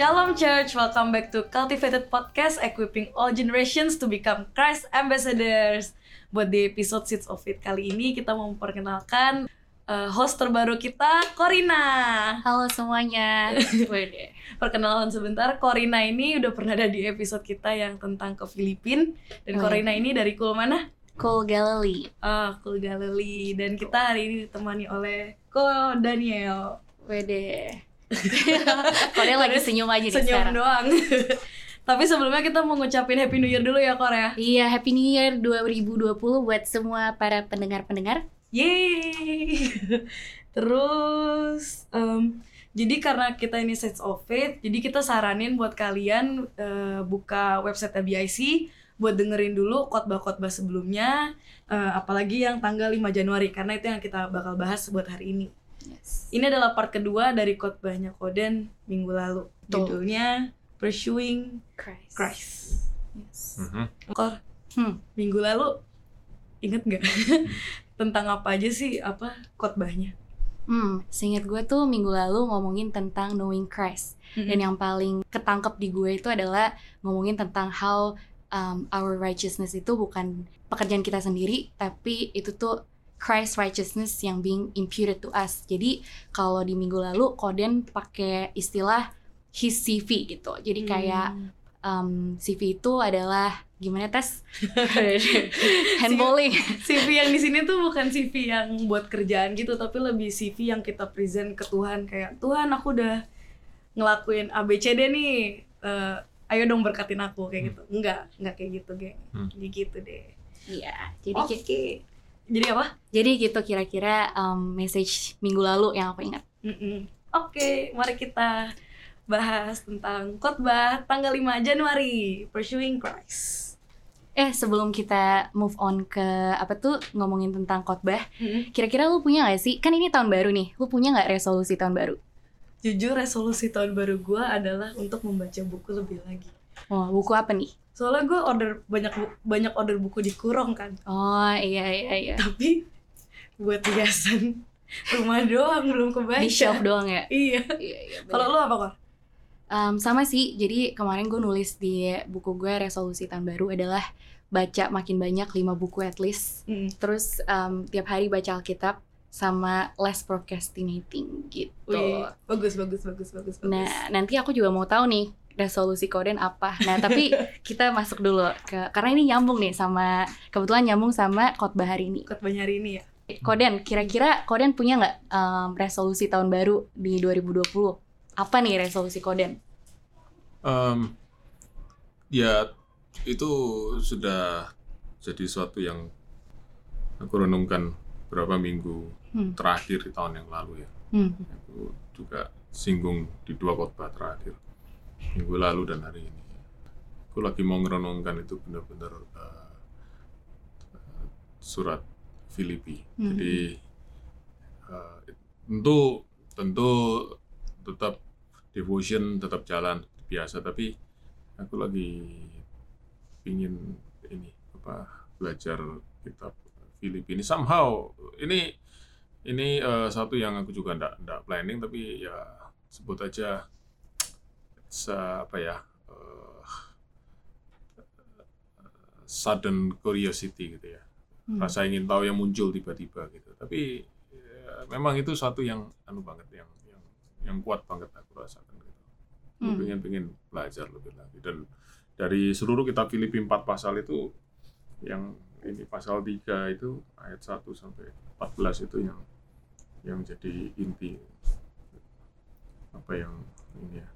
Shalom Church, welcome back to Cultivated Podcast Equipping all generations to become Christ Ambassadors. Buat di episode Seeds of It kali ini kita mau memperkenalkan uh, host terbaru kita, Corina. Halo semuanya. Perkenalan sebentar, Corina ini udah pernah ada di episode kita yang tentang ke Filipin dan Oh, Corina ini dari Cool mana? Cool Galilee. Ah, Cool Galilee dan kita hari ini ditemani oleh Ko Daniel. Wede. Kode lagi senyum aja nih Senyum sekarang. doang. Tapi sebelumnya kita mau ngucapin Happy New Year dulu ya, Kor ya. Iya, Happy New Year 2020 buat semua para pendengar-pendengar. Yeay. Terus em, jadi karena kita ini Sets of Faith, jadi kita saranin buat kalian eh, buka website BIC buat dengerin dulu khotbah-khotbah sebelumnya, eh, apalagi yang tanggal 5 Januari karena itu yang kita bakal bahas buat hari ini. Yes. Ini adalah part kedua dari khotbahnya Koden minggu lalu. Betul. Judulnya Pursuing Christ. Christ. Yes. Mhm. Kor, Hmm. minggu lalu inget nggak tentang apa aja sih apa khotbahnya? Hmm, seingat gue tuh minggu lalu ngomongin tentang knowing Christ. Dan yang paling ketangkep di gue itu adalah ngomongin tentang how um, our righteousness itu bukan pekerjaan kita sendiri, tapi itu tuh Christ righteousness yang being imputed to us. Jadi kalau di minggu lalu Koden pakai istilah his CV gitu. Jadi kayak Hmm. um, CV itu adalah gimana tes handballing. CV yang di sini tuh bukan CV yang buat kerjaan gitu, tapi lebih CV yang kita present ke Tuhan kayak Tuhan aku udah ngelakuin ABCD nih, eh, ayo dong berkatin aku kayak gitu. Enggak, enggak kayak gitu, geng. Hmm. Jadi gitu deh. Iya. Jadi Oke. Jadi apa? jadi gitu kira-kira um, message minggu lalu yang aku ingat. Mm-mm. Oke, mari kita bahas tentang khotbah tanggal 5 Januari, Pursuing Christ. Eh sebelum kita move on ke apa tuh ngomongin tentang khotbah, Mm-mm. kira-kira lu punya gak sih? Kan ini tahun baru nih, lu punya nggak resolusi tahun baru? Jujur resolusi tahun baru gua adalah untuk membaca buku lebih lagi. Oh buku apa nih? Soalnya gue order banyak banyak order buku di Kurong kan. Oh iya iya iya. Tapi buat hiasan rumah doang belum kebaca. Di shelf doang ya. Iya. Iya iya. Kalau bener. lu apa kok? Um, sama sih. Jadi kemarin gue nulis di buku gue resolusi tahun baru adalah baca makin banyak 5 buku at least. Terus um, tiap hari baca Alkitab sama less procrastinating gitu. Wih, bagus bagus bagus bagus bagus. Nah, nanti aku juga mau tahu nih resolusi koden apa. Nah, tapi kita masuk dulu ke karena ini nyambung nih sama kebetulan nyambung sama khotbah hari ini. khotbahnya hari ini ya. Koden, kira-kira Koden punya nggak em, resolusi tahun baru di 2020? Apa nih resolusi Koden? Em, ya itu sudah jadi suatu yang aku renungkan beberapa minggu Hmm. terakhir di tahun yang lalu ya. Hmm. Aku juga singgung di dua khotbah terakhir minggu lalu dan hari ini. Aku lagi mau merenungkan itu benar-benar eh, surat Filipi. Hmm. Jadi eh, tentu tentu tetap devotion tetap jalan biasa tapi aku lagi pingin ini apa belajar kitab Filipi ini somehow ini ini eh, satu yang aku juga ndak ndak planning tapi ya sebut aja se- apa ya eh, sudden curiosity gitu ya Hmm. rasa ingin tahu yang muncul tiba-tiba gitu tapi ya, memang itu satu yang anu banget yang yang yang kuat banget aku rasakan gitu Hmm. pengen pengen belajar lebih lagi dan dari seluruh kitab Filipi 4 pasal itu yang ini pasal 3 itu ayat 1 sampai 14 itu yang yang jadi inti apa yang ini ya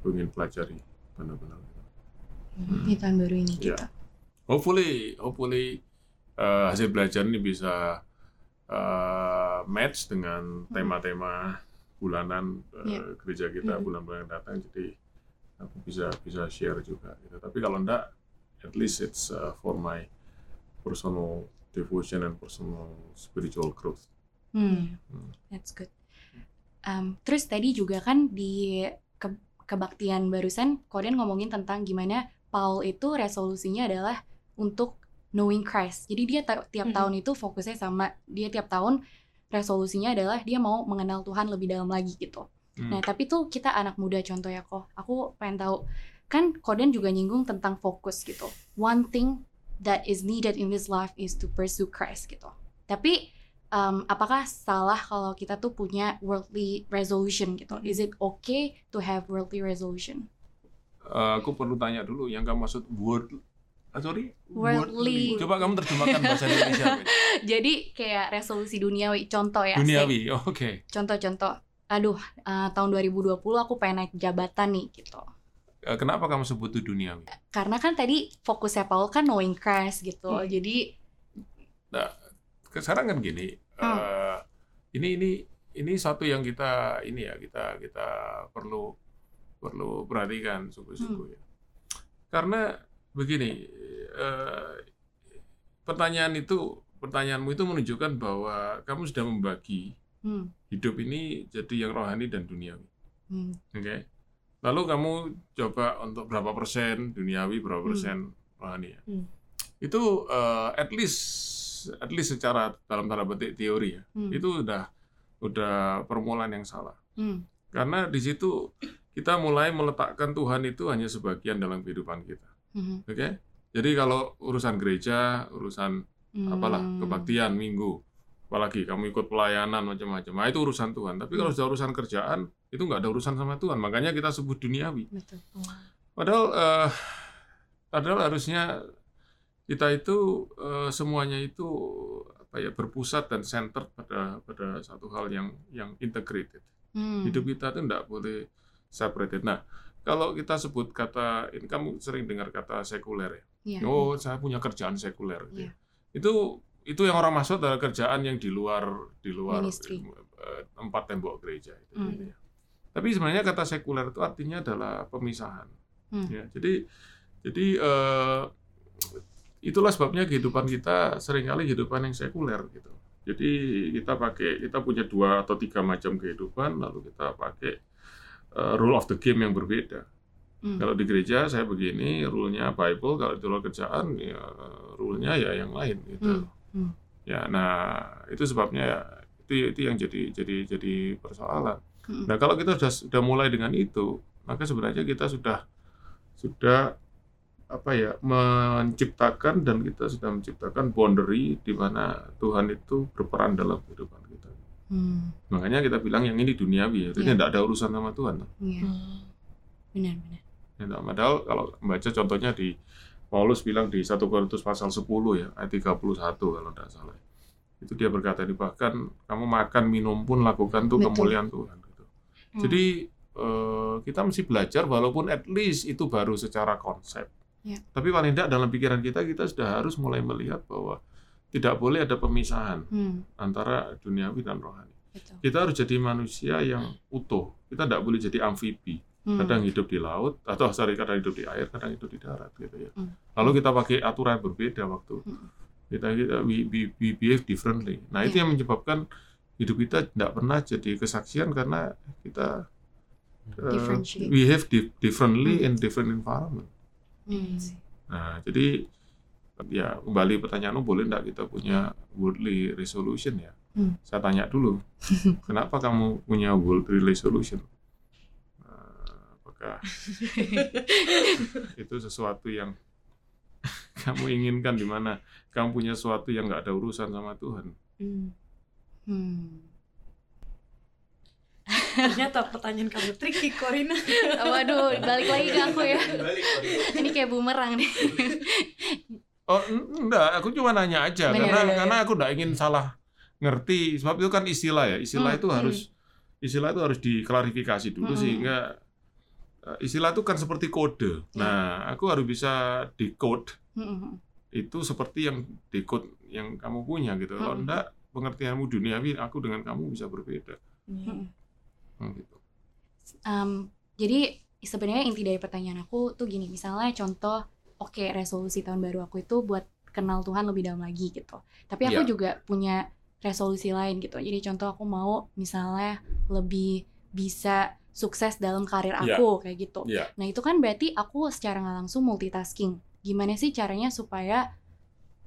aku ingin pelajari benar-benar Di tahun baru ini Ya. kita. hopefully hopefully eh, hasil belajar ini bisa eh, match dengan tema-tema bulanan eh, Ya. gereja kita Mhm. bulan-bulan yang datang jadi aku bisa bisa share juga gitu tapi kalau enggak at least it's uh, for my personal devotion and personal spiritual growth Hmm. Hmm. That's good. Um, terus tadi juga kan di kebaktian barusan Koden ngomongin tentang gimana Paul itu resolusinya adalah untuk knowing Christ. Jadi dia tiap Mhm. tahun itu fokusnya sama dia tiap tahun resolusinya adalah dia mau mengenal Tuhan lebih dalam lagi gitu. Hmm. Nah, tapi tuh kita anak muda contoh ya kok. Aku pengen tahu kan Koden juga nyinggung tentang fokus gitu. One thing that is needed in this life is to pursue Christ gitu. Tapi um, apakah salah kalau kita tuh punya worldly resolution gitu? Is it okay to have worldly resolution? Eh, aku perlu tanya dulu yang kamu maksud word ah, sorry Worldly. coba kamu terjemahkan bahasa Indonesia? Jadi kayak resolusi duniawi contoh ya. duniawi oh, oke Contoh-contoh. Aduh, uh, tahun 2020 aku pengen naik jabatan nih gitu. Eh, kenapa kamu sebut itu duniawi Karena kan tadi fokusnya Paul kan knowing Christ gitu. Hmm. Jadi sekarang kan gini Hmm. eh, ini ini ini satu yang kita ini ya kita kita perlu perlu perhatikan sungguh-sungguh Hmm. ya karena begini eh, pertanyaan itu pertanyaanmu itu menunjukkan bahwa kamu sudah membagi hmm, hidup ini jadi yang rohani dan duniawi hmm, oke lalu kamu coba untuk berapa persen duniawi berapa Hmm. persen rohani ya Hmm. itu eh, at least at least secara dalam tanda petik teori ya hmm, itu udah udah permulaan yang salah. Hmm, karena di situ kita mulai meletakkan Tuhan itu hanya sebagian dalam kehidupan kita. Hmm, oke? Jadi kalau urusan gereja urusan hmm. apalah kebaktian minggu apalagi kamu ikut pelayanan macam-macam. Nah itu urusan Tuhan. Tapi kalau Hmm. sudah urusan kerjaan itu nggak ada urusan sama Tuhan. Makanya kita sebut duniawi. Betul. padahal eh, padahal harusnya kita itu eh, semuanya itu apa ya berpusat dan center pada pada satu hal yang yang integrated Hmm, hidup kita itu tidak boleh separated nah kalau kita sebut kata ini kamu sering dengar kata sekuler ya iya. oh saya punya kerjaan sekuler gitu Iya. ya. itu itu yang orang maksud adalah kerjaan yang di luar di luar Ministry. eh, tempat tembok gereja itu Hmm. gitu ya. tapi sebenarnya kata sekuler itu artinya adalah pemisahan Hmm. ya jadi jadi eh, itulah sebabnya kehidupan kita sering kali kehidupan yang sekuler gitu jadi kita pakai kita punya dua atau tiga macam kehidupan lalu kita pakai eh, rule of the game yang berbeda Hmm. kalau di gereja saya begini, rule-nya Bible. Kalau di luar kerjaan, ya rule-nya ya yang lain gitu. Hmm, hmm. Ya, nah itu sebabnya ya, itu itu yang jadi jadi jadi persoalan. Hmm. Nah kalau kita sudah sudah mulai dengan itu, maka sebenarnya kita sudah sudah apa ya menciptakan dan kita sudah menciptakan boundary di mana Tuhan itu berperan dalam kehidupan kita. Hmm, Makanya kita bilang yang ini duniawi, ya. itu Iya. tidak ada urusan sama Tuhan. iya. Benar-benar. Ya, padahal kalau membaca contohnya di Paulus bilang di 1 Korintus pasal 10 ya, ayat 31 kalau tidak salah. Itu dia berkata ini bahkan kamu makan minum pun lakukan tuh Betul. kemuliaan Tuhan gitu. Hmm. Jadi eh, kita mesti belajar walaupun at least itu baru secara konsep. Ya. Tapi paling tidak dalam pikiran kita kita sudah harus mulai melihat bahwa tidak boleh ada pemisahan Hmm, antara duniawi dan rohani. betul. Kita harus jadi manusia yang utuh. Kita tidak boleh jadi amfibi Hmm, kadang hidup di laut atau sorry kadang hidup di air kadang hidup di darat gitu ya Hmm. lalu kita pakai aturan berbeda waktu Hmm. kita kita we, we, we behave differently nah itu Iya. yang menyebabkan hidup kita tidak pernah jadi kesaksian karena kita uh, Differentiate. behave di- differently in different environment hmm. nah jadi ya kembali pertanyaanmu boleh tidak kita punya worldly resolution ya Hmm. saya tanya dulu kenapa kamu punya worldly resolution Nah, apakah itu sesuatu yang kamu inginkan di mana kamu punya sesuatu yang nggak ada urusan sama Tuhan. Hmm. Hmm. Ternyata pertanyaan kamu tricky, Corina. Oh, Waduh, balik lagi ke aku ya. Ini kayak bumerang nih. Oh en- enggak, aku cuma nanya aja Nanya, karena nanya, karena aku nggak ingin salah ngerti sebab itu kan istilah ya istilah Hmm, itu hmm. harus istilah itu harus diklarifikasi dulu Hmm. sehingga eh, istilah itu kan seperti kode. Ya. Nah, aku harus bisa decode Hmm, itu seperti yang decode yang kamu punya gitu. Kalau Hmm. enggak pengertianmu duniawi aku dengan kamu bisa berbeda. Hmm. Hmm, gitu. Um, jadi sebenarnya inti dari pertanyaan aku tuh gini, misalnya contoh, oke resolusi tahun baru aku itu buat kenal Tuhan lebih dalam lagi gitu. Tapi aku Iya. juga punya resolusi lain gitu. Jadi contoh aku mau misalnya lebih bisa sukses dalam karir Iya. aku kayak gitu. Iya. Nah itu kan berarti aku secara nggak langsung multitasking. Gimana sih caranya supaya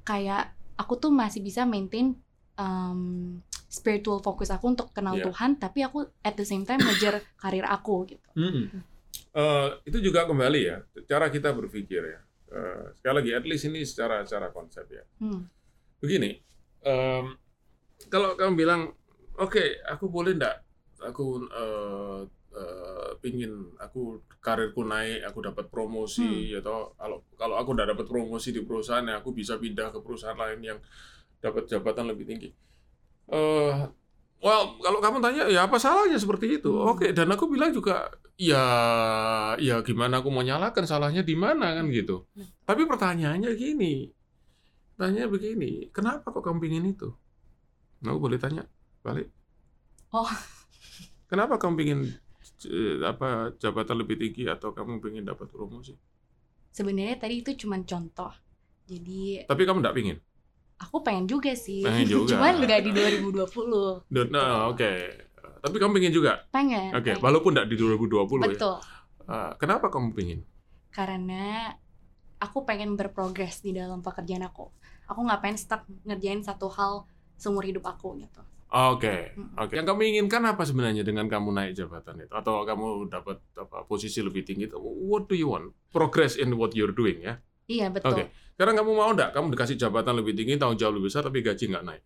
kayak aku tuh masih bisa maintain um, spiritual fokus aku untuk kenal Iya. Tuhan tapi aku at the same time ngejar karir aku gitu Mm-mm. Eh, itu juga kembali ya cara kita berpikir ya. Eh, sekali lagi, at least ini secara secara konsep ya. Hmm. Begini, em, kalau kamu bilang, oke, aku boleh ndak, aku eh, eh, pingin aku karirku naik, aku dapat promosi atau kalau kalau aku ndak dapat promosi di perusahaan, ya aku bisa pindah ke perusahaan lain yang dapat jabatan lebih tinggi. Eh, well, kalau kamu tanya, ya apa salahnya seperti itu? Hmm. Oke, dan aku bilang juga, ya, ya gimana aku mau nyalakan salahnya di mana kan gitu. Tapi pertanyaannya gini, tanya begini, kenapa kok kamu pingin itu? Nah, aku boleh tanya balik. Oh. Kenapa kamu pingin eh, apa jabatan lebih tinggi atau kamu pingin dapat promosi? sebenarnya tadi itu cuma contoh jadi Tapi kamu nggak pingin? Aku pengen juga sih Pengen juga. cuman nggak di 2020 Don't know, oke. Tapi kamu pingin juga? pengen Oke, pengen. walaupun nggak di 2020 ya. betul Ah, kenapa kamu pingin? karena aku pengen berprogres di dalam pekerjaan aku aku nggak pengen stuck ngerjain satu hal seumur hidup aku gitu Oke, Mm. oke. Yang kamu inginkan apa sebenarnya dengan kamu naik jabatan itu? Atau kamu dapat apa posisi lebih tinggi itu? What do you want? Progress in what you're doing ya? Iya betul Oke. Sekarang kamu mau nggak? Kamu dikasih jabatan lebih tinggi, tanggung jawab lebih besar, tapi gaji nggak naik.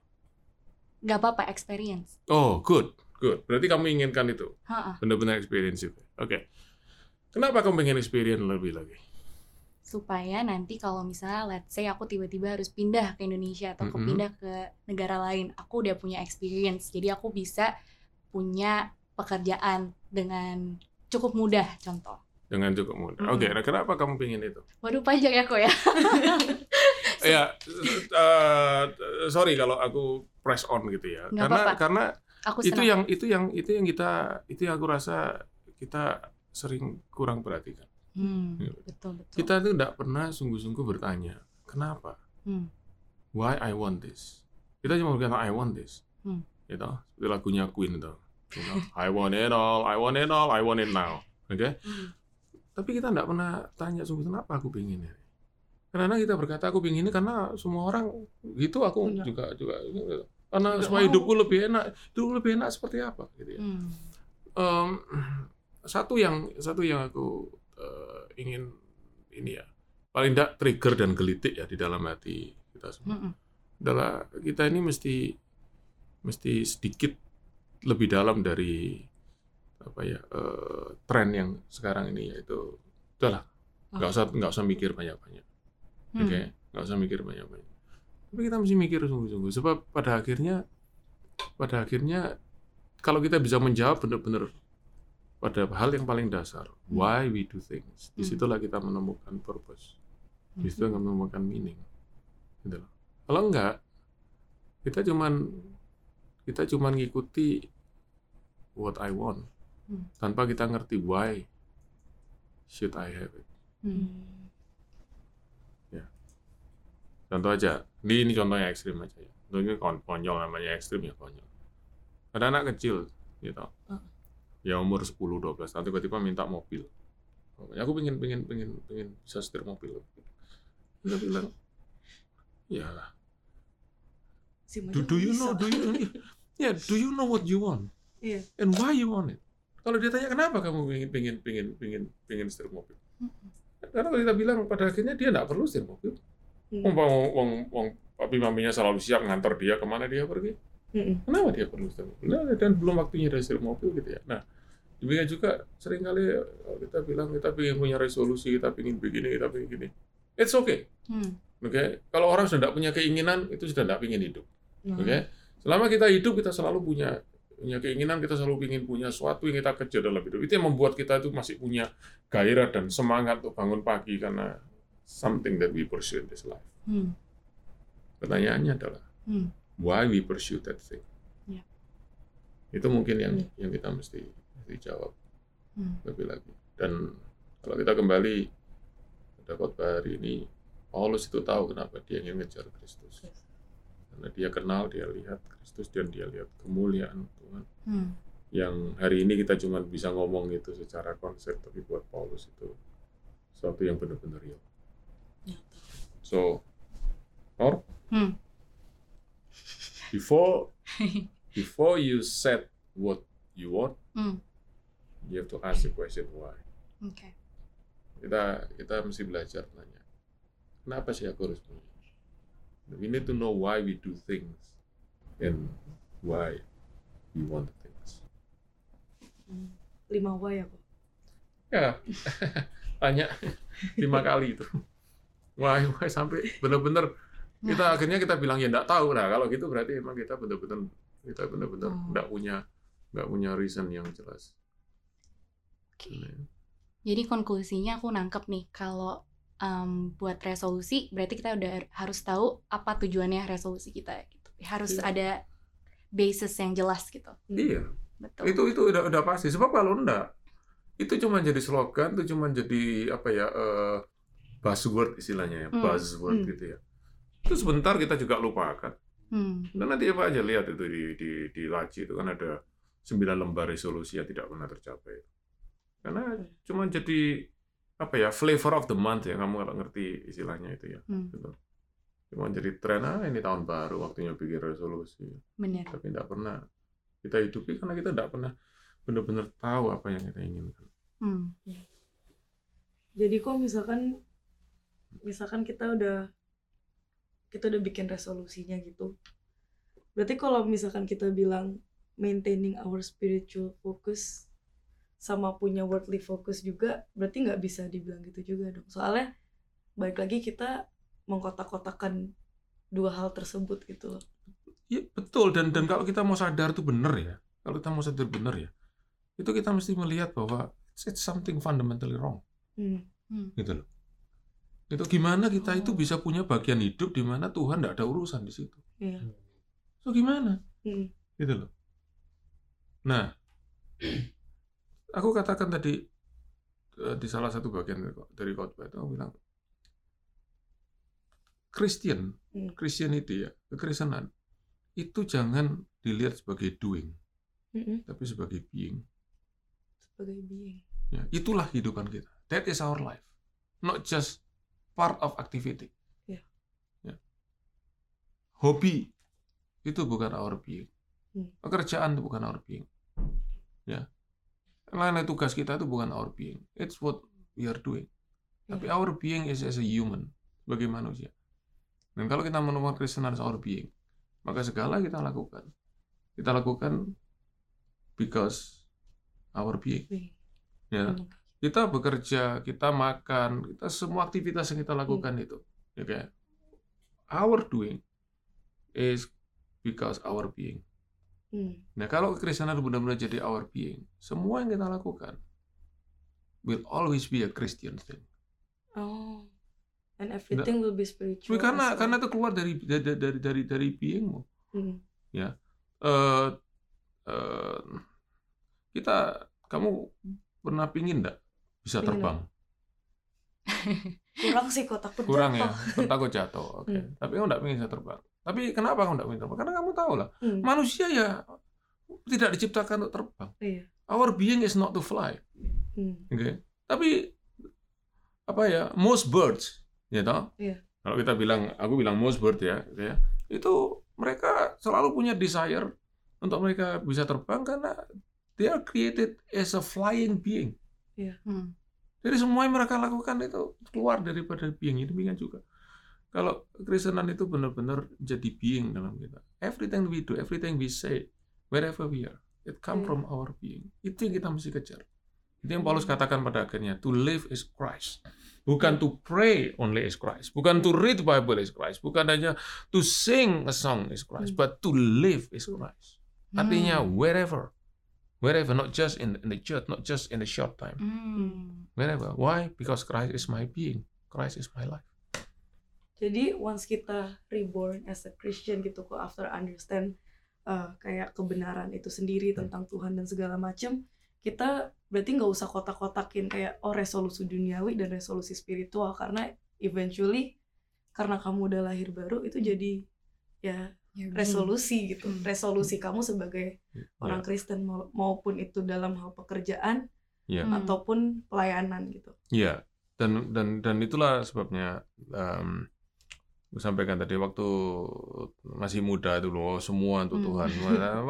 nggak apa-apa experience Oh, good, good. Berarti kamu inginkan itu, benar-benar experience itu. Oke. Kenapa kamu pengen experience lebih lagi? supaya nanti kalau misalnya let's say aku tiba-tiba harus pindah ke Indonesia atau aku Mhm. pindah ke negara lain aku udah punya experience jadi aku bisa punya pekerjaan dengan cukup mudah contoh Dengan cukup mudah. Mm. Oke, nah kenapa kamu pengen itu? waduh panjang ya kok ya Ya, eh, sorry kalau aku press on gitu ya. Nggak karena apa-apa. karena aku itu senang yang itu yang itu yang kita itu yang aku rasa kita sering kurang perhatikan. Hmm, Iya. betul betul Kita tuh tidak pernah sungguh-sungguh bertanya, kenapa? Hmm. Why I want this? Kita cuma berkata I want this. Hmm. Gitu. Seperti lagunya Queen itu. You know, I want it all, I want it all, I want it now. Oke? Hmm. Tapi kita tidak pernah tanya sungguh kenapa aku pingin ini. Karena kita berkata aku pingin ini karena semua orang gitu aku Punya. juga juga karena Nggak supaya mau. hidupku lebih enak, hidupku lebih enak seperti apa gitu ya. Hmm. Em, satu yang satu yang aku eh, ingin ini ya paling tidak trigger dan gelitik ya di dalam hati kita semua Mm-mm. adalah kita ini mesti mesti sedikit lebih dalam dari apa ya eh, tren yang sekarang ini yaitu udahlah nggak usah nggak usah mikir banyak banyak Hmm. oke? Nggak usah mikir banyak banyak tapi kita mesti mikir sungguh-sungguh sebab pada akhirnya pada akhirnya kalau kita bisa menjawab benar-benar pada hal yang paling dasar why we do things Hmm. di situlah kita menemukan purpose. Hmm. di situ akan menemukan meaning. Gitu loh. kalau enggak kita cuman kita cuman ngikuti what I want Hmm. tanpa kita ngerti why should I have it. Hmm. contoh aja ini ini contohnya ekstrim aja ya. Contohnya kon- konyol namanya ekstrim ya konyol. Ada anak kecil gitu Ah. ya umur 10 12 tahun tiba-tiba minta mobil. Aku pengen pengen pengen pengen bisa setir mobil. Kita bilang ya Si do, do you bisa. know do you yeah do you know what you want? Iya. and why you want it kalau dia tanya kenapa kamu pengen pengen pengen pengen pengen setir mobil? Karena kalau kita bilang pada akhirnya dia nggak perlu setir mobil. Hmm. wong wong wong, papi maminya selalu siap ngantor dia ke mana dia pergi. Mm-mm. kenapa dia perlu setir mobil? Nah, dan belum waktunya dia setir mobil gitu ya. Nah demikian juga sering kali kalau kita bilang kita ingin punya resolusi kita ingin begini kita ingin gini. It's okay. Hmm. Oke, kalau orang sudah tidak punya keinginan, itu sudah tidak ingin hidup. Nah, Oke, selama kita hidup kita selalu punya punya keinginan, kita selalu ingin punya sesuatu yang kita kejar dalam hidup. Itu yang membuat kita itu masih punya gairah dan semangat untuk bangun pagi karena something that we pursue in this life. Hmm. Pertanyaannya adalah Hmm. why we pursue that thing. Ya. Itu mungkin yang Hmm. yang kita mesti mesti jawab Hmm. lebih lagi. Dan kalau kita kembali pada khotbah hari ini, Paulus itu tahu kenapa dia ingin ngejar Kristus. Karena dia kenal, dia lihat Kristus dan dia lihat kemuliaan Tuhan. Hmm. Yang hari ini kita cuma bisa ngomong itu secara konsep, tapi buat Paulus itu sesuatu yang benar-benar real. So, or Hmm. before before you set what you want, Hmm. you have to ask the question why. Oke. Kita kita mesti belajar nanya, kenapa sih aku harus begini? We need to know why we do things and why we want things. Hmm. lima why aku Ya, tanya lima kali itu. Why, why sampai benar-benar kita akhirnya kita bilang ya enggak tahu lah. Kalau gitu berarti emang kita benar-benar kita benar-benar Oh. enggak punya enggak punya reason yang jelas. Oke. Jadi konklusinya aku nangkep nih kalau em, buat resolusi berarti kita udah harus tahu apa tujuannya resolusi kita gitu. Harus Iya. ada basis yang jelas gitu. Iya, Betul. itu itu udah udah pasti. Sebab kalau enggak itu cuma jadi slogan, itu cuma jadi apa ya eh, buzzword istilahnya ya, Hmm. buzzword Hmm. gitu ya. Itu sebentar kita juga lupakan. Hmm. Dan nanti apa aja lihat itu di di di laci itu kan ada sembilan lembar resolusi yang tidak pernah tercapai. Karena cuma jadi apa ya flavor of the month ya kamu kalau ngerti istilahnya itu ya. Hmm. Gitu. Cuma jadi tren ah ini tahun baru waktunya bikin resolusi. Bener. Tapi tidak pernah kita hidupi karena kita tidak pernah benar-benar tahu apa yang kita inginkan. Hmm. jadi kok misalkan misalkan kita udah kita udah bikin resolusinya gitu berarti kalau misalkan kita bilang maintaining our spiritual focus sama punya worldly focus juga berarti nggak bisa dibilang gitu juga dong soalnya balik lagi kita mengkotak-kotakan dua hal tersebut gitu loh Iya betul dan dan kalau kita mau sadar itu benar ya. Kalau kita mau sadar benar ya. Itu kita mesti melihat bahwa it's something fundamentally wrong. hmm. Hmm. gitu loh. Itu gimana kita itu Oh. bisa punya bagian hidup di mana Tuhan tidak ada urusan di situ. iya So gimana? Hmm. Gitu loh. Nah, aku katakan tadi eh, di salah satu bagian dari- khotbah itu aku bilang Christian, Hmm. Christianity ya, kekristenan itu jangan dilihat sebagai doing, Mm-mm. tapi sebagai being. sebagai being Ya, itulah kehidupan kita. That is our life. Not just part of activity. Ya. Ya. Hobi itu bukan our being. Hmm. Pekerjaan itu bukan our being. Ya. Lain tugas kita itu bukan our being. It's what we are doing. Tapi Ya. our being is as a human, sebagai manusia. Dan kalau kita menemukan Kristen as our being, maka segala kita lakukan, kita lakukan because our being. being Ya Hmm. kita bekerja, kita makan, kita semua aktivitas yang kita lakukan Hmm. itu, ya kayak our doing is because our being. Hmm. Nah kalau kekristenan benar-benar jadi our being, semua yang kita lakukan will always be a Christian thing. Oh. And everything will be spiritual. Karena well. karena itu keluar dari dari dari dari, dari beingmu. Hmm. Eh, eh, kita kamu pernah pingin enggak bisa Pingin terbang? kurang sih kok takut Kurang ya, takut jatuh. Oke. Hmm. Tapi kamu enggak pengen bisa terbang. Tapi kenapa kamu enggak pengen terbang? Karena kamu tahu lah, Hmm. manusia ya tidak diciptakan untuk terbang. Iya. Our being is not to fly. Hmm. Oke. Tapi apa ya? Most birds, ya toh? Iya. Kalau kita bilang, aku bilang most bird ya, gitu ya. Itu mereka selalu punya desire untuk mereka bisa terbang karena they are created as a flying being. Hmm. Jadi semua yang mereka lakukan itu keluar daripada being ini being juga. Kalau kekristenan itu benar-benar jadi being dalam kita. Everything we do, everything we say, wherever we are, it come Hmm. from our being. Itu yang kita mesti kejar. Itu yang Paulus katakan pada akhirnya, to live is Christ. Bukan to pray only is Christ. Bukan to read Bible is Christ. Bukan hanya to sing a song is Christ. Hmm. But to live is Christ. Artinya Hmm. wherever. Wherever, not just in, in the church, not just in the short time. Hmm. Wherever. Why? Because Christ is my being. Christ is my life. Jadi once kita reborn as a Christian gitu kok after understand uh, kayak kebenaran itu sendiri tentang Tuhan dan segala macam, kita berarti nggak usah kotak-kotakin kayak oh resolusi duniawi dan resolusi spiritual karena eventually karena kamu udah lahir baru itu jadi ya being. resolusi gitu. Hmm. Resolusi kamu sebagai orang Kristen mau- maupun itu dalam hal pekerjaan Ya. Hmm. ataupun pelayanan gitu. Iya. Dan dan dan itulah sebabnya em, Aku sampaikan tadi waktu masih muda itu loh semua untuk Hmm. Tuhan.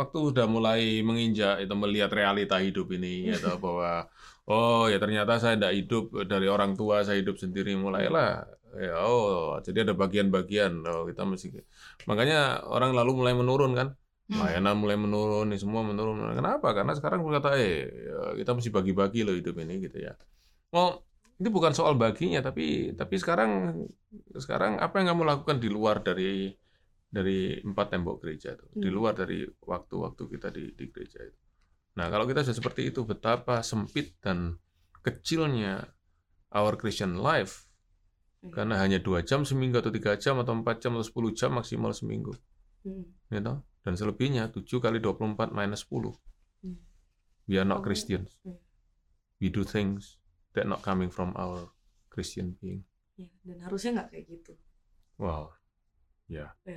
Waktu udah mulai menginjak itu melihat realita hidup ini atau bahwa oh ya ternyata saya tidak hidup dari orang tua, saya hidup sendiri mulailah ya oh jadi ada bagian-bagian oh kita mesti makanya orang lalu mulai menurun kan Hmm. layanan mulai menurun, nih semua menurun. Kenapa? Karena sekarang berkata, eh ya, kita mesti bagi-bagi loh hidup ini gitu ya. Oh, ini bukan soal baginya, tapi tapi sekarang sekarang apa yang kamu lakukan di luar dari dari empat tembok gereja itu, di Hmm. luar dari waktu-waktu kita di, di gereja itu. Nah, kalau kita sudah seperti itu, betapa sempit dan kecilnya our Christian life Iya. karena hanya dua jam seminggu atau tiga jam atau empat jam atau 10 jam maksimal seminggu Hmm. gitu. Dan selebihnya 7 kali 24 minus 10. Hmm. We are not Oh, Christians. hmm. We do things that not coming from our Christian being. Ya, dan harusnya nggak kayak gitu. Wow. Ya.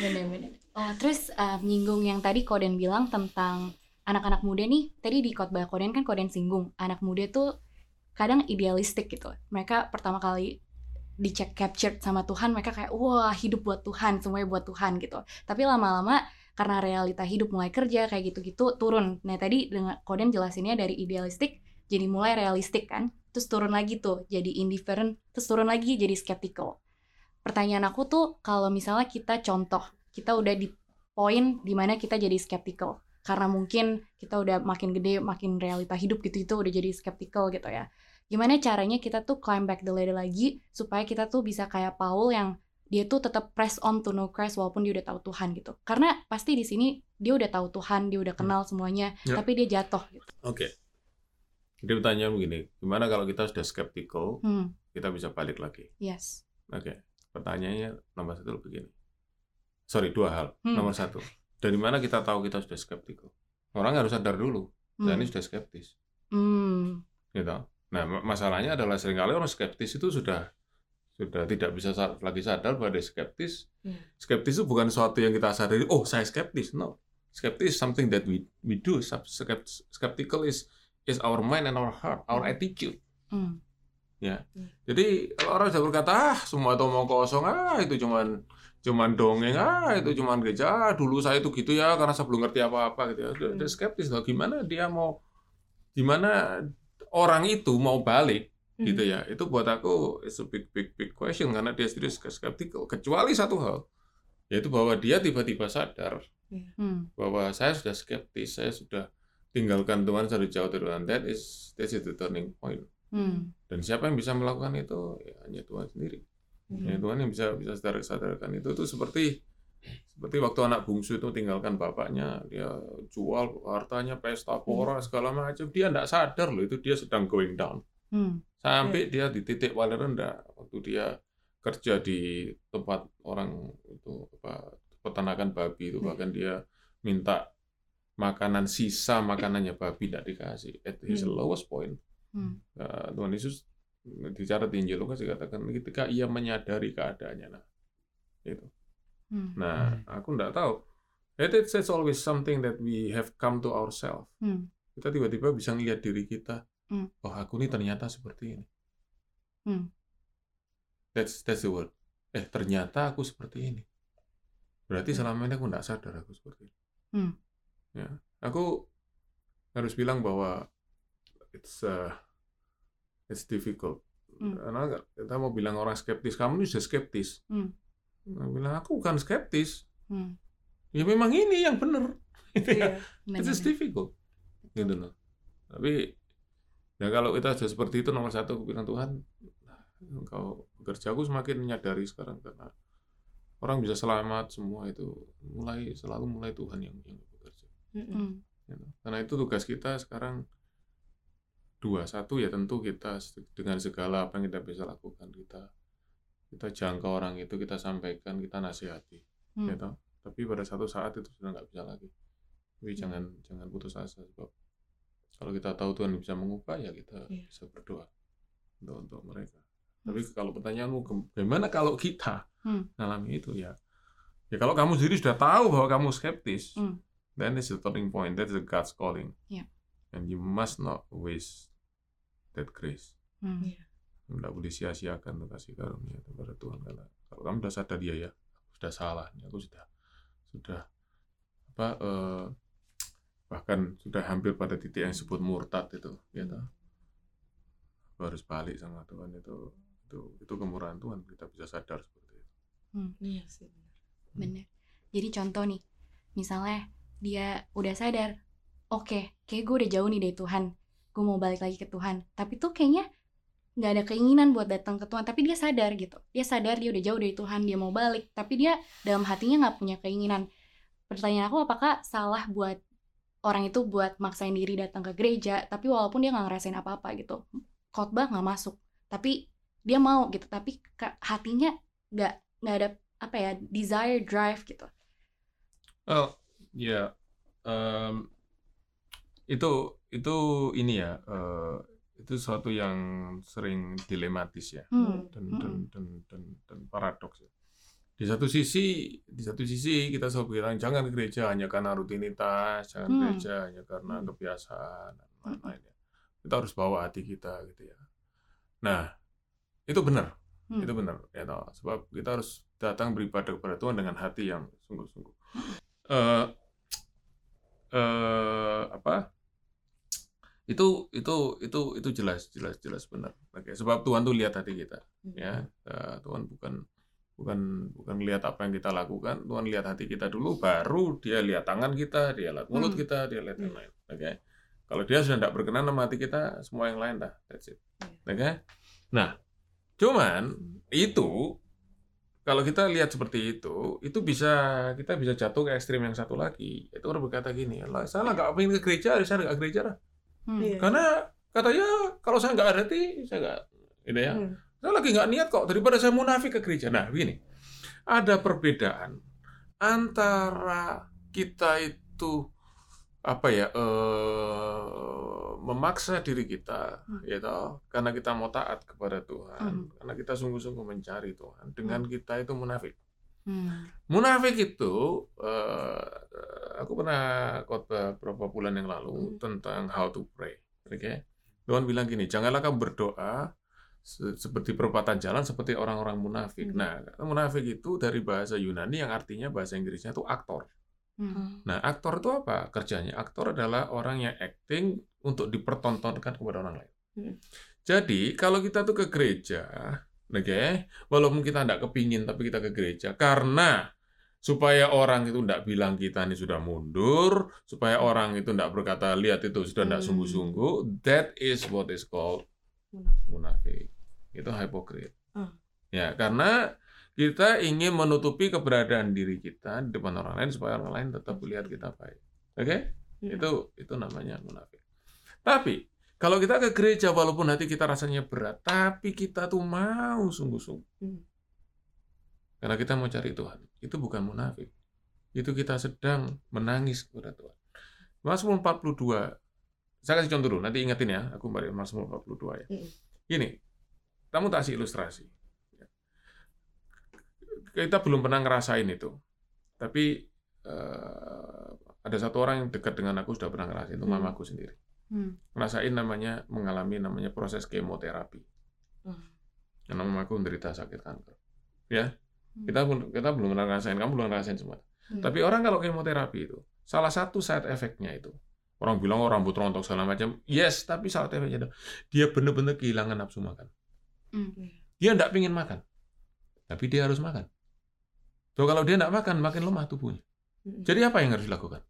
Bener-bener. Oh, terus uh, nyinggung yang tadi Koden bilang tentang anak-anak muda nih. Tadi di khotbah Koden kan Koden singgung anak muda tuh kadang idealistik gitu. Mereka pertama kali dicek captured sama Tuhan, mereka kayak wah hidup buat Tuhan, semuanya buat Tuhan gitu. Tapi lama-lama karena realita hidup mulai kerja kayak gitu-gitu turun. Nah tadi dengan Koden jelasinnya dari idealistik jadi mulai realistik kan, terus turun lagi tuh jadi indifferent, terus turun lagi jadi skeptical pertanyaan aku tuh kalau misalnya kita contoh kita udah di poin di mana kita jadi skeptical karena mungkin kita udah makin gede makin realita hidup gitu itu udah jadi skeptical gitu ya gimana caranya kita tuh climb back the ladder lagi supaya kita tuh bisa kayak Paul yang dia tuh tetap press on to know Christ walaupun dia udah tahu Tuhan gitu karena pasti di sini dia udah tahu Tuhan dia udah kenal semuanya Ya. tapi dia jatuh gitu Oke. Jadi pertanyaan begini, gimana kalau kita sudah skeptical, hmm kita bisa balik lagi? yes Oke. Pertanyaannya nomor satu begini. Sorry, dua hal. Hmm. Nomor satu, dari mana kita tahu kita sudah skeptical? Orang harus sadar dulu, saya ini hmm. sudah skeptis. hmm gitu. Nah, ma- masalahnya adalah sering kali orang skeptis itu sudah sudah tidak bisa sa- lagi sadar bahwa dia skeptis. Hmm. Skeptis itu bukan sesuatu yang kita sadari, oh saya skeptis. No. Skeptis is something that we we do. Skeptical is is our mind and our heart, our attitude. hmm Jadi kalau orang sudah berkata, ah semua itu mau kosong, ah itu cuman cuman dongeng, ah itu cuman gereja, ah, dulu saya itu gitu ya karena saya belum ngerti apa-apa gitu ya. Dia, dia Hmm. skeptis loh, gimana dia mau, gimana orang itu mau balik gitu ya. Itu buat aku it's a big big big question karena dia sendiri skeptical kecuali satu hal yaitu bahwa dia tiba-tiba sadar hmm. bahwa saya sudah skeptis saya sudah tinggalkan Tuhan sudah jauh dari Tuhan that is that is the turning point. Hmm. Dan siapa yang bisa melakukan itu? Ya, hanya Tuhan sendiri. Hmm. ya, Tuhan yang bisa bisa sadar sadarkan itu. Itu seperti seperti waktu anak bungsu itu tinggalkan bapaknya dia jual hartanya pesta pora segala macam. Dia tidak sadar loh itu dia sedang going down. Hmm sampai dia di titik paling rendah waktu dia kerja di tempat orang itu apa peternakan babi itu. Hmm. bahkan dia minta makanan sisa makanannya babi tidak dikasih. At his Hmm. lowest point. Hmm. Nah, Tuhan Yesus bicara di Injil Lukas dikatakan ketika ia menyadari keadaannya nah itu hmm. Nah aku tidak tahu. It is always something that we have come to ourselves. Hmm. Kita tiba-tiba bisa ngelihat diri kita Hmm. oh aku ini ternyata seperti ini Hmm. that's that's the word eh ternyata aku seperti ini berarti Hmm. selama ini aku tidak sadar aku seperti ini Hmm. ya aku harus bilang bahwa it's uh, it's difficult Hmm. karena kita mau bilang orang skeptis kamu ini sudah skeptis Hmm. Nah, bilang aku bukan skeptis hmm ya memang ini yang benar Iya. It is Benar-benar. difficult. Gitu loh. Tapi ya kalau kita sudah seperti itu nomor satu bilang Tuhan, engkau bekerja aku semakin menyadari sekarang karena orang bisa selamat semua itu mulai selalu mulai Tuhan yang yang bekerja. Mm-mm. Hmm. Karena itu tugas kita sekarang dua satu ya tentu kita dengan segala apa yang kita bisa lakukan kita kita jangkau orang itu kita sampaikan kita nasihati Hmm. gitu. Tapi pada satu saat itu sudah nggak bisa lagi. Tapi Hmm. jangan jangan putus asa sebab kalau kita tahu Tuhan bisa mengubah ya kita Iya. bisa berdoa untuk untuk mereka. Tapi kalau pertanyaanmu bagaimana kalau kita Hmm. mengalami itu ya ya kalau kamu sendiri sudah tahu bahwa kamu skeptis, Hmm. then it's the turning point. That's the God's calling. Iya. And you must not waste that grace. Hmm. Iya. Tidak boleh sia-siakan kasih karunia kepada Tuhan karena kalau kamu sudah sadar dia ya, sudah salah, aku sudah sudah apa eh, bahkan sudah hampir pada titik yang disebut murtad itu, toh. Aku harus balik sama Tuhan itu itu itu kemurahan Tuhan kita bisa sadar seperti itu. Iya sih. benar. Bener. Jadi contoh nih, misalnya dia udah sadar, oke, kayak gue udah jauh nih dari Tuhan, gue mau balik lagi ke Tuhan. Tapi tuh kayaknya nggak ada keinginan buat datang ke Tuhan, tapi dia sadar gitu. Dia sadar dia udah jauh dari Tuhan, dia mau balik, tapi dia dalam hatinya nggak punya keinginan. Pertanyaan aku, apakah salah buat orang itu buat maksain diri datang ke gereja, tapi walaupun dia nggak ngerasain apa-apa gitu, khotbah nggak masuk, tapi dia mau gitu, tapi hatinya nggak nggak ada apa ya desire drive gitu. Oh, ya. em, itu itu ini ya, eh, itu suatu yang sering dilematis ya. Hmm. dan Mm-mm. dan dan dan, dan paradoks ya. Di satu sisi, di satu sisi kita selalu bilang jangan ke gereja hanya karena rutinitas, jangan Hmm. gereja hanya karena kebiasaan dan lain-lain ya. Kita harus bawa hati kita gitu ya. Nah, itu benar, Hmm. itu benar ya toh. Sebab kita harus datang beribadah kepada Tuhan dengan hati yang sungguh-sungguh. Eh eh apa? Itu itu itu itu jelas jelas jelas benar. Oke, sebab Tuhan tuh lihat hati kita ya Eh, Tuhan bukan bukan bukan lihat apa yang kita lakukan Tuhan lihat hati kita dulu baru dia lihat tangan kita dia lihat mulut Hmm. kita dia lihat yang Hmm. lain oke kalau dia sudah tidak berkenan sama hati kita semua yang lain dah that's it oke nah cuman itu kalau kita lihat seperti itu itu bisa kita bisa jatuh ke ekstrim yang satu lagi itu orang berkata gini lah saya nggak pengen ke gereja saya nggak ke gereja dah Hmm. Iya. karena katanya kalau saya nggak ada hati saya nggak gitu ya Hmm. Saya lagi nggak niat kok daripada saya munafik ke gereja. Nah, begini. Ada perbedaan antara kita itu apa ya eh, memaksa diri kita Hmm. ya toh, karena kita mau taat kepada Tuhan, Hmm. karena kita sungguh-sungguh mencari Tuhan dengan kita itu munafik. Hmm. Munafik itu eh, aku pernah khotbah beberapa bulan yang lalu Hmm. tentang how to pray. Oke. Tuhan bilang gini, janganlah kamu berdoa se- seperti perempatan jalan seperti orang-orang munafik. Hmm. Nah, munafik itu dari bahasa Yunani yang artinya bahasa Inggrisnya itu aktor. Hmm. Nah, aktor itu apa? Kerjanya aktor adalah orang yang acting untuk dipertontonkan kepada orang lain. Hmm. Jadi, kalau kita tuh ke gereja, oke, walaupun kita tidak kepingin tapi kita ke gereja karena supaya orang itu tidak bilang kita ini sudah mundur, supaya orang itu tidak berkata lihat itu sudah tidak Hmm. sungguh-sungguh, that is what is called Munafik. munafik. Itu hipokrit. Ah. Ya, karena kita ingin menutupi keberadaan diri kita di depan orang lain supaya orang lain tetap melihat kita baik. Oke? Hmm. Itu itu namanya munafik. Tapi kalau kita ke gereja walaupun hati kita rasanya berat, tapi kita tuh mau sungguh-sungguh. Hmm. Karena kita mau cari Tuhan. Itu bukan munafik. Itu kita sedang menangis kepada Tuhan. Mazmur 42. Saya kasih contoh dulu, nanti ingetin ya, aku balik Mazmur 42 ya. Hmm. Gini, kamu tak kasih ilustrasi. Kita belum pernah ngerasain itu. Tapi eh, ada satu orang yang dekat dengan aku sudah pernah ngerasain, itu Hmm. mamaku sendiri. Hmm. Ngerasain namanya, mengalami namanya proses kemoterapi. Hmm. Karena mamaku menderita sakit kanker. Ya, Hmm. kita kita belum pernah ngerasain, kamu belum ngerasain semua. Hmm. Tapi orang kalau kemoterapi itu, salah satu side effect-nya itu, orang bilang oh, rambut rontok segala macam, yes, tapi side effect-nya itu, dia benar-benar kehilangan nafsu makan. Hmm. Dia tidak pingin makan, tapi dia harus makan. So, kalau dia tidak makan, makin lemah tubuhnya. Hmm. Jadi apa yang harus dilakukan?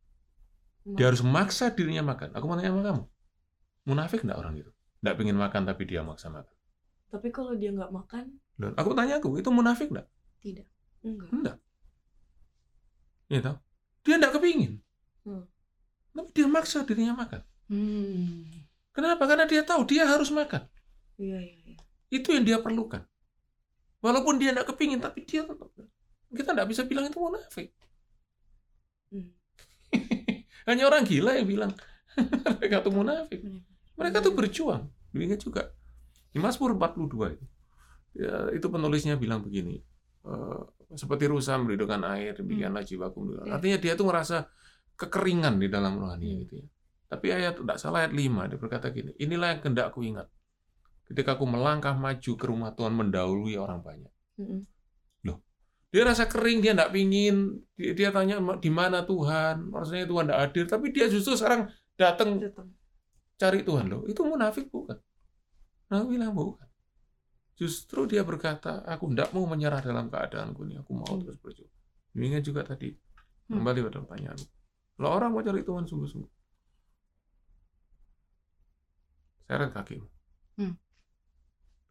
Dia harus memaksa dirinya makan. Aku mau tanya sama kamu, munafik nggak orang itu? Tidak pingin makan, tapi dia maksa makan. Tapi kalau dia nggak makan, Dan aku tanya aku, itu munafik nggak? Tidak. enggak. Enggak. Ya tahu? Dia enggak kepingin. Hmm. Tapi dia maksa dirinya makan. Hmm. Kenapa? Karena dia tahu dia harus makan. Iya, iya, iya. Itu yang dia perlukan. Walaupun dia enggak kepingin, tapi dia tetap. Kita enggak bisa bilang itu munafik. Hmm. Hanya orang gila yang bilang mereka itu munafik. Mereka tuh berjuang. Ingat juga. Di Mazmur 42 itu. Ya, itu penulisnya bilang begini. eh, seperti rusa merindukan air, demikianlah jiwaku. Ya. Artinya dia tuh merasa kekeringan di dalam rohani Hmm. gitu ya. Tapi ayat tidak salah ayat 5 dia berkata gini, inilah yang kehendak ku ingat. Ketika aku melangkah maju ke rumah Tuhan mendahului orang banyak. Mm-mm. Dia rasa kering, dia nggak pingin. Dia, dia tanya di mana Tuhan, rasanya Tuhan nggak hadir. Tapi dia justru sekarang datang cari Tuhan loh. Itu munafik bukan? Nah, bilang bukan. Justru dia berkata, aku tidak mau menyerah dalam keadaanku ini. Aku mau Hmm. terus berjuang. Demikian juga tadi Hmm. kembali pada pertanyaan. Kalau orang mau cari Tuhan sungguh-sungguh, seret kakimu. Hmm.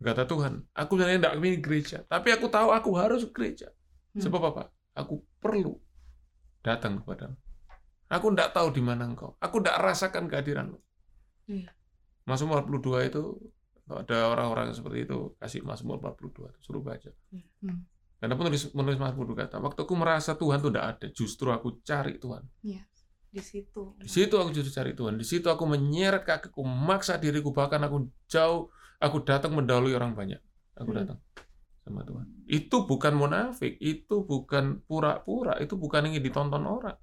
Kata Tuhan, aku sebenarnya tidak ingin gereja, tapi aku tahu aku harus gereja. Hmm. Sebab apa? Aku perlu datang kepadamu. Aku tidak tahu di mana engkau. Aku tidak rasakan kehadiranmu. Iya. Mazmur 42 itu kalau ada orang-orang seperti itu kasih Mazmur 42 suruh baca. Hmm. Karena penulis menulis Mazmur berkata, waktu aku merasa Tuhan itu tidak ada, justru aku cari Tuhan. Di situ. Di situ aku justru cari Tuhan. Di situ aku menyeret kakiku, memaksa diriku, bahkan aku jauh, aku datang mendahului orang banyak. Aku Hmm. datang sama Tuhan. Itu bukan munafik, itu bukan pura-pura, itu bukan ingin ditonton orang.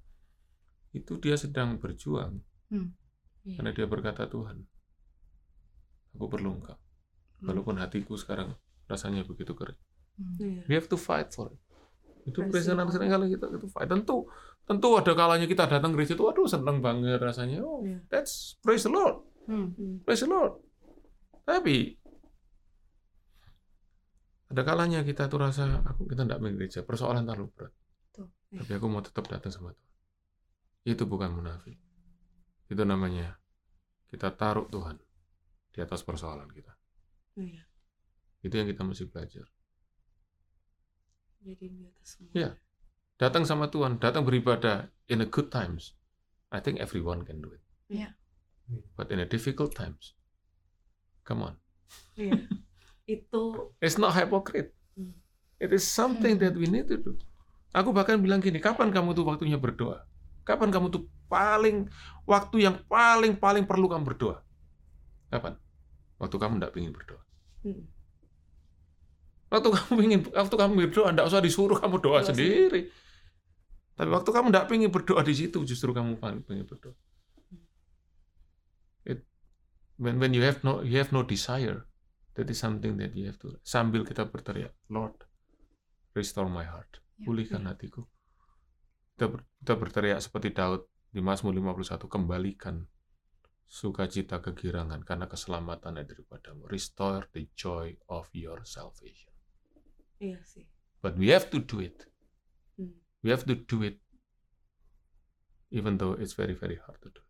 Itu dia sedang berjuang. Iya. Karena dia berkata Tuhan, aku perlu engkau. Walaupun hatiku sekarang rasanya begitu kering. Hmm. Iya. We have to fight for it. Itu Lord. sering kali kita itu fight. Tentu, tentu ada kalanya kita datang gereja itu, aduh seneng banget rasanya. Oh, Iya. that's praise the Lord, Hmm. Hmm. praise the Lord. Tapi ada kalanya kita tuh rasa aku kita tidak main gereja, persoalan terlalu berat. Tuh. Tapi aku mau tetap datang sama Tuhan. Itu bukan munafik. Itu namanya kita taruh Tuhan di atas persoalan kita. Iya. Itu yang kita mesti belajar. Jadi di atas semua. Iya. Datang sama Tuhan, datang beribadah in a good times. I think everyone can do it. Iya. But in a difficult times, come on. Iya. Itu It's not hypocrite. Hmm. It is something that we need to do. Aku bahkan bilang gini, kapan kamu tuh waktunya berdoa? Kapan kamu tuh paling waktu yang paling paling perlu kamu berdoa? Kapan? Waktu kamu tidak ingin berdoa. hmm. Waktu kamu ingin, waktu kamu berdoa, tidak usah disuruh kamu doa Doa sendiri. Tapi waktu kamu tidak ingin berdoa di situ, justru kamu paling ingin berdoa. When when you have no you have no desire, that is something that you have to. Sambil kita berteriak, Lord, restore my heart, Ya, pulihkan hatiku. Kita, ber- kita berteriak seperti Daud di Mazmur 51, kembalikan sukacita kegirangan karena keselamatan ada daripadamu. Restore the joy of your salvation. Iya sih. But we have to do it. Hmm. We have to do it even though it's very very hard to do.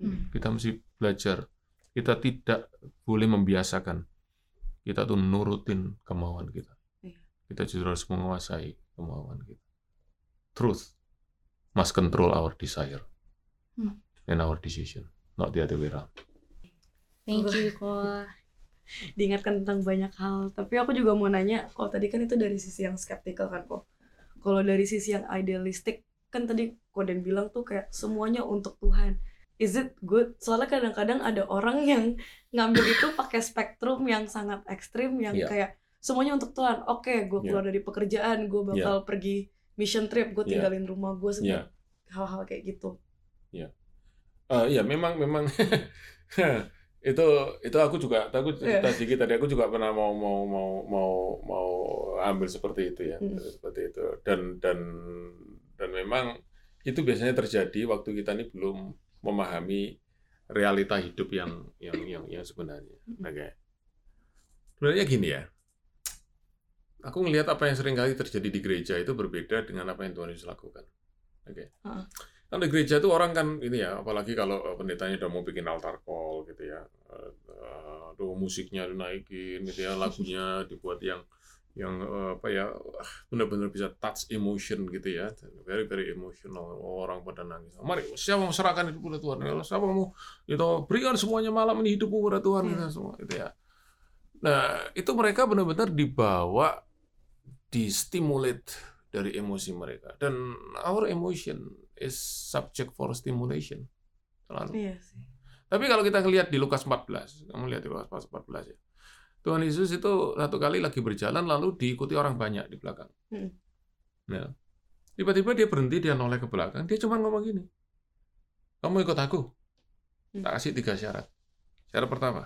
Hmm. Kita mesti belajar. Kita tidak boleh membiasakan. Kita tuh nurutin kemauan kita. Iya. Kita justru harus menguasai kemauan kita. Truth must control our desire Hmm. and our decision, not the other way around. Thank you, Ko. diingatkan tentang banyak hal. Tapi aku juga mau nanya, kalau tadi kan itu dari sisi yang skeptikal kan kok. Kalau dari sisi yang idealistik, kan tadi Koden bilang tuh kayak semuanya untuk Tuhan. Is it good? Soalnya kadang-kadang ada orang yang ngambil itu pakai spektrum yang sangat ekstrim, yang Iya. kayak semuanya untuk Tuhan. Oke, gue keluar dari pekerjaan, gue bakal pergi mission trip, gue Iya. tinggalin rumah gue, Iya. hal-hal kayak gitu. Eh ya memang memang itu itu aku juga aku Iya. cerita sedikit tadi aku juga pernah mau mau mau mau mau ambil seperti itu ya Hmm. seperti itu dan dan dan memang itu biasanya terjadi waktu kita ini belum memahami realita hidup yang yang yang yang sebenarnya. Hmm. oke. Sebenarnya gini ya. Aku ngelihat apa yang sering kali terjadi di gereja itu berbeda dengan apa yang Tuhan Yesus lakukan. Oke. Heeh. Kan di gereja itu orang kan ini ya, apalagi kalau eh, pendetanya udah mau bikin altar call gitu ya, eh, eh, aduh musiknya dinaikin gitu ya, lagunya dibuat yang yang eh, apa ya, ah, benar-benar bisa touch emotion gitu ya, very very emotional, orang pada nangis. Mari, siapa mau serahkan hidup kepada Tuhan? Ya, Siapa mau itu berikan semuanya malam ini hidupmu kepada Tuhan gitu, Hmm. semua gitu ya. Nah, itu mereka benar-benar dibawa, distimulate dari emosi mereka. Dan our emotion is subject for stimulation. Selalu. Iya sih. Tapi kalau kita lihat di Lukas 14, kamu lihat di Lukas 14 ya. Tuhan Yesus itu satu kali lagi berjalan lalu diikuti orang banyak di belakang. Hmm. Nah, tiba-tiba dia berhenti, dia noleh ke belakang, dia cuma ngomong gini. Kamu ikut aku. Hmm. Tak kasih tiga syarat. Syarat pertama,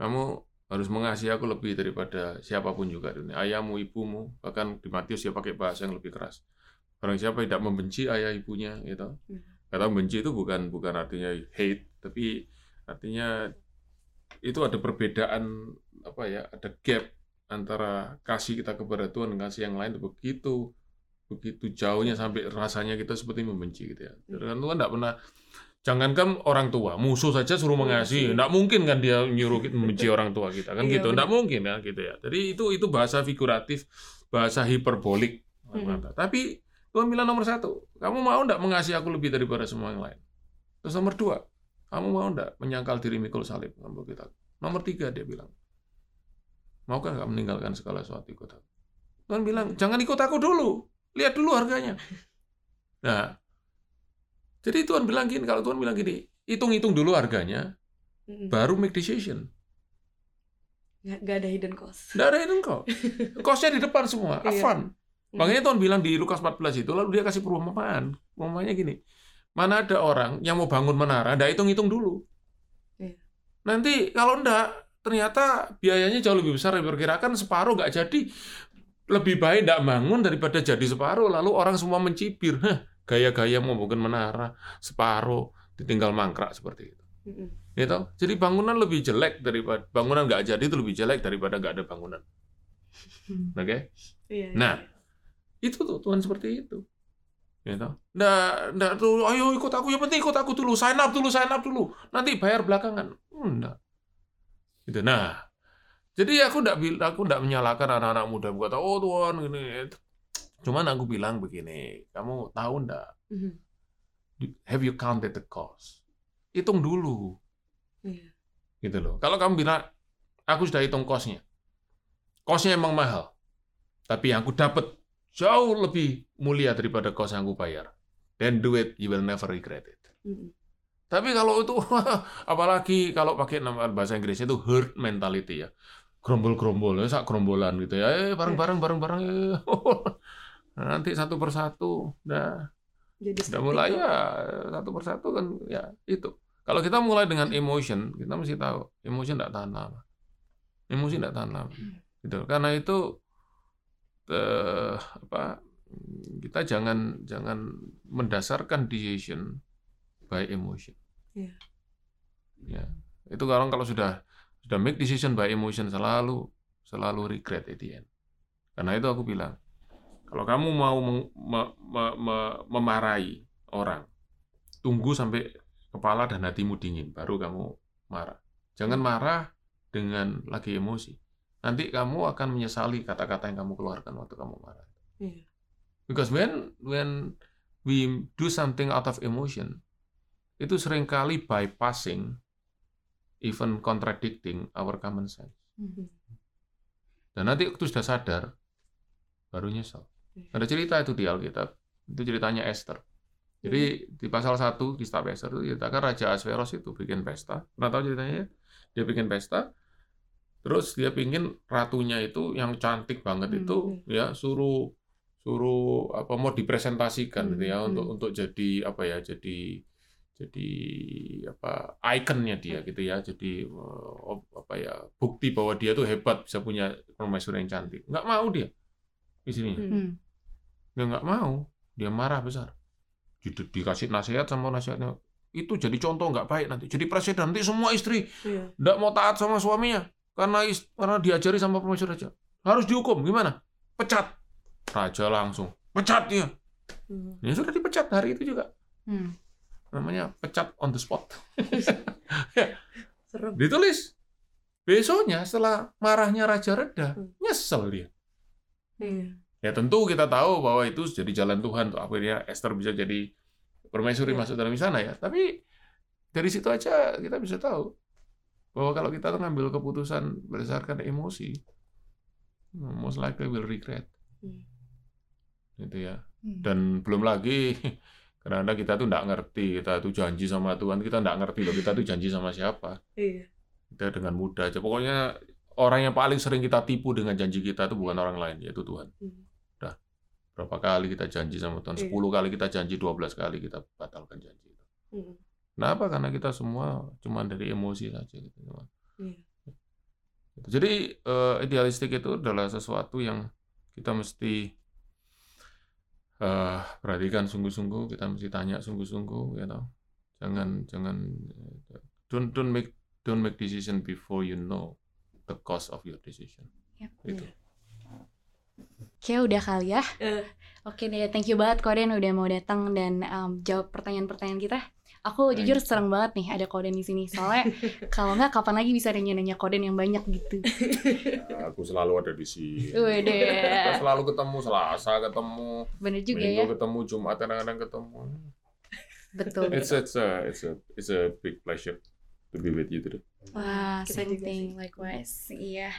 kamu harus mengasihi aku lebih daripada siapa pun juga di dunia. Ayahmu, ibumu, bahkan di Matius dia pakai bahasa yang lebih keras. Barang siapa tidak membenci ayah ibunya, gitu. Hmm. Kata membenci itu bukan bukan artinya hate, tapi artinya itu ada perbedaan apa ya, ada gap antara kasih kita kepada Tuhan dan kasih yang lain itu begitu begitu jauhnya sampai rasanya kita seperti membenci gitu ya. Dan Tuhan tidak pernah Jangankan orang tua, musuh saja suruh mengasihi. Tidak mungkin kan dia nyuruh kita membenci orang tua kita kan Iya, gitu. Tidak mungkin ya gitu ya. Jadi itu itu bahasa figuratif, bahasa hiperbolik. Mhm. Tapi Tuhan bilang nomor satu, kamu mau tidak mengasihi aku lebih daripada semua yang lain? Terus nomor dua, kamu mau tidak menyangkal diri mikul salib kamu kita? Nomor tiga dia bilang, maukah nggak meninggalkan segala sesuatu ikut aku? Tuhan bilang, jangan ikut aku dulu, lihat dulu harganya. Nah, jadi Tuhan bilang gini, kalau Tuhan bilang gini, hitung-hitung dulu harganya, baru make decision. Nggak, nggak ada hidden cost. Nggak ada hidden cost. Cost-nya di depan semua, have Iya. fun. Makanya Tuhan bilang di Lukas 14 itu, lalu dia kasih perumpamaan. Perumpamaannya gini, mana ada orang yang mau bangun menara, nggak hitung-hitung dulu. Iya. Nanti kalau ndak, ternyata biayanya jauh lebih besar, diperkirakan separuh nggak jadi. Lebih baik ndak bangun daripada jadi separuh, lalu orang semua mencibir. Hah, gaya-gaya mau bangun menara, separuh, ditinggal mangkrak seperti itu. Mm-mm. Gitu? Jadi bangunan lebih jelek daripada, bangunan nggak jadi itu lebih jelek daripada nggak ada bangunan. Oke? Iya, iya. Nah, itu tuh Tuhan seperti itu. Gitu. Nggak, nggak tuh, ayo ikut aku, yang penting ikut aku dulu, sign up dulu, sign up dulu. Nanti bayar belakangan. Hmm, Enggak. Gitu. Nah, jadi aku nggak bil- aku nggak menyalahkan anak-anak muda berkata, oh Tuhan gini. Cuman aku bilang begini, kamu tahu nggak? Mhm. Have you counted the cost? Hitung dulu, Iya. gitu loh. Kalau kamu bilang, aku sudah hitung cost-nya. Cost-nya emang mahal. Tapi yang aku dapat jauh lebih mulia daripada cost yang aku bayar. Then do it, you will never regret it. Mm-mm. Tapi kalau itu, apalagi kalau pakai nama bahasa Inggrisnya itu herd mentality ya. Gerombol-gerombol, ya, sak gerombolan gitu ya. Eh, bareng-bareng, bareng-bareng. eh. Nanti satu persatu, nah Jadi mulai itu. ya satu persatu kan ya itu. Kalau kita mulai dengan emotion, kita mesti tahu emotion tidak tahan lama. Emosi tidak tahan lama. Gitu. Karena itu eh, apa kita jangan jangan mendasarkan decision by emotion. Iya. Ya. Itu kalau kalau sudah sudah make decision by emotion selalu selalu regret at the end. Karena itu aku bilang kalau kamu mau meng- me- me- me- memarahi orang, tunggu sampai kepala dan hatimu dingin, baru kamu marah. Jangan marah dengan lagi emosi. Nanti kamu akan menyesali kata-kata yang kamu keluarkan waktu kamu marah. Iya. Because when when we do something out of emotion, itu sering kali bypassing, even contradicting our common sense. Mhm. Dan nanti waktu sudah sadar, baru nyesel. Ada cerita itu di Alkitab, itu ceritanya Esther. Jadi di pasal 1 kitab Esther itu diceritakan Raja Asveros itu bikin pesta. Pernah tahu ceritanya? ya? Dia bikin pesta, terus dia pingin ratunya itu yang cantik banget Hmm, itu ya suruh suruh apa mau dipresentasikan gitu ya Hmm, untuk hmm. untuk jadi apa ya jadi jadi apa ikonnya dia gitu ya jadi eh, apa ya bukti bahwa dia tuh hebat bisa punya permaisuri yang cantik nggak mau dia istrinya Hmm. Hmm. dia nggak mau dia marah besar Di- dikasih nasihat sama nasihatnya itu jadi contoh nggak baik nanti jadi presiden nanti semua istri Iya. nggak mau taat sama suaminya karena is- karena diajari sama permaisuri raja harus dihukum gimana pecat raja langsung pecat dia Hmm. ya sudah dipecat hari itu juga Hmm. namanya pecat on the spot Serem. ditulis besoknya setelah marahnya raja reda Hmm. nyesel dia Iya. Ya tentu kita tahu bahwa itu jadi jalan Tuhan untuk akhirnya Esther bisa jadi permaisuri Iya. masuk dalam sana ya. Tapi dari situ aja kita bisa tahu bahwa kalau kita tuh ngambil keputusan berdasarkan emosi, most likely will regret, Hmm. gitu ya. Hmm. Dan belum lagi karena kita tuh nggak ngerti, kita tuh janji sama Tuhan, kita nggak ngerti loh kita tuh janji sama siapa. Iya. Kita dengan mudah aja. Pokoknya orang yang paling sering kita tipu dengan janji kita itu bukan orang lain, yaitu Tuhan. Hmm. Berapa kali kita janji sama Tuhan? Iya. 10 kali kita janji, 12 kali kita batalkan janji itu. Hmm. Kenapa? Karena kita semua cuma dari emosi saja gitu. Cuma. Iya. Jadi eh, idealistik itu adalah sesuatu yang kita mesti eh, perhatikan sungguh-sungguh, kita mesti tanya sungguh-sungguh, you know. Jangan jangan don't don't make don't make decision before you know the cost of your decision. Yep. Itu. Kayak udah kali ya. Eh. Oke deh, thank you banget Koden udah mau datang dan um, jawab pertanyaan-pertanyaan kita. Aku jujur Thank you. seneng banget nih ada Koden di sini. Soalnya kalau nggak kapan lagi bisa nanya-nanya Koden yang banyak gitu. Aku selalu ada di sini. Wede. Kita selalu ketemu Selasa, ketemu Bener juga Minggu, ya. ketemu Jumat, kadang-kadang ketemu. Betul. It's it's a it's a it's a big pleasure to be with you today. Wah, Kita same thing, likewise. Iya.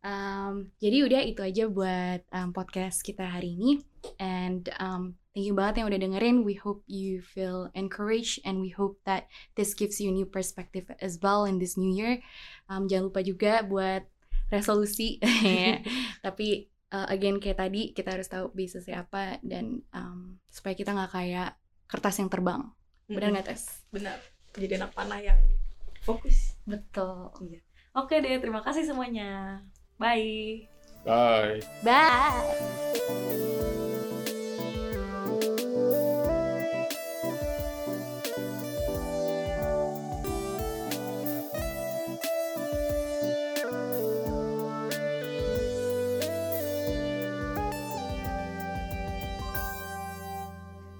Um, jadi udah itu aja buat um, podcast kita hari ini. And um, thank you banget yang udah dengerin. We hope you feel encouraged and we hope that this gives you new perspective as well in this new year. Um, jangan lupa juga buat resolusi. Tapi uh, again kayak tadi kita harus tahu bisnisnya apa dan um, supaya kita nggak kayak kertas yang terbang. Benar nggak Tes? Benar. Jadi anak panah yang fokus. Betul. Oke deh, terima kasih semuanya. Bye. Bye. Bye.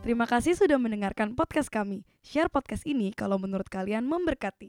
Terima kasih sudah mendengarkan podcast kami. Share podcast ini kalau menurut kalian memberkati.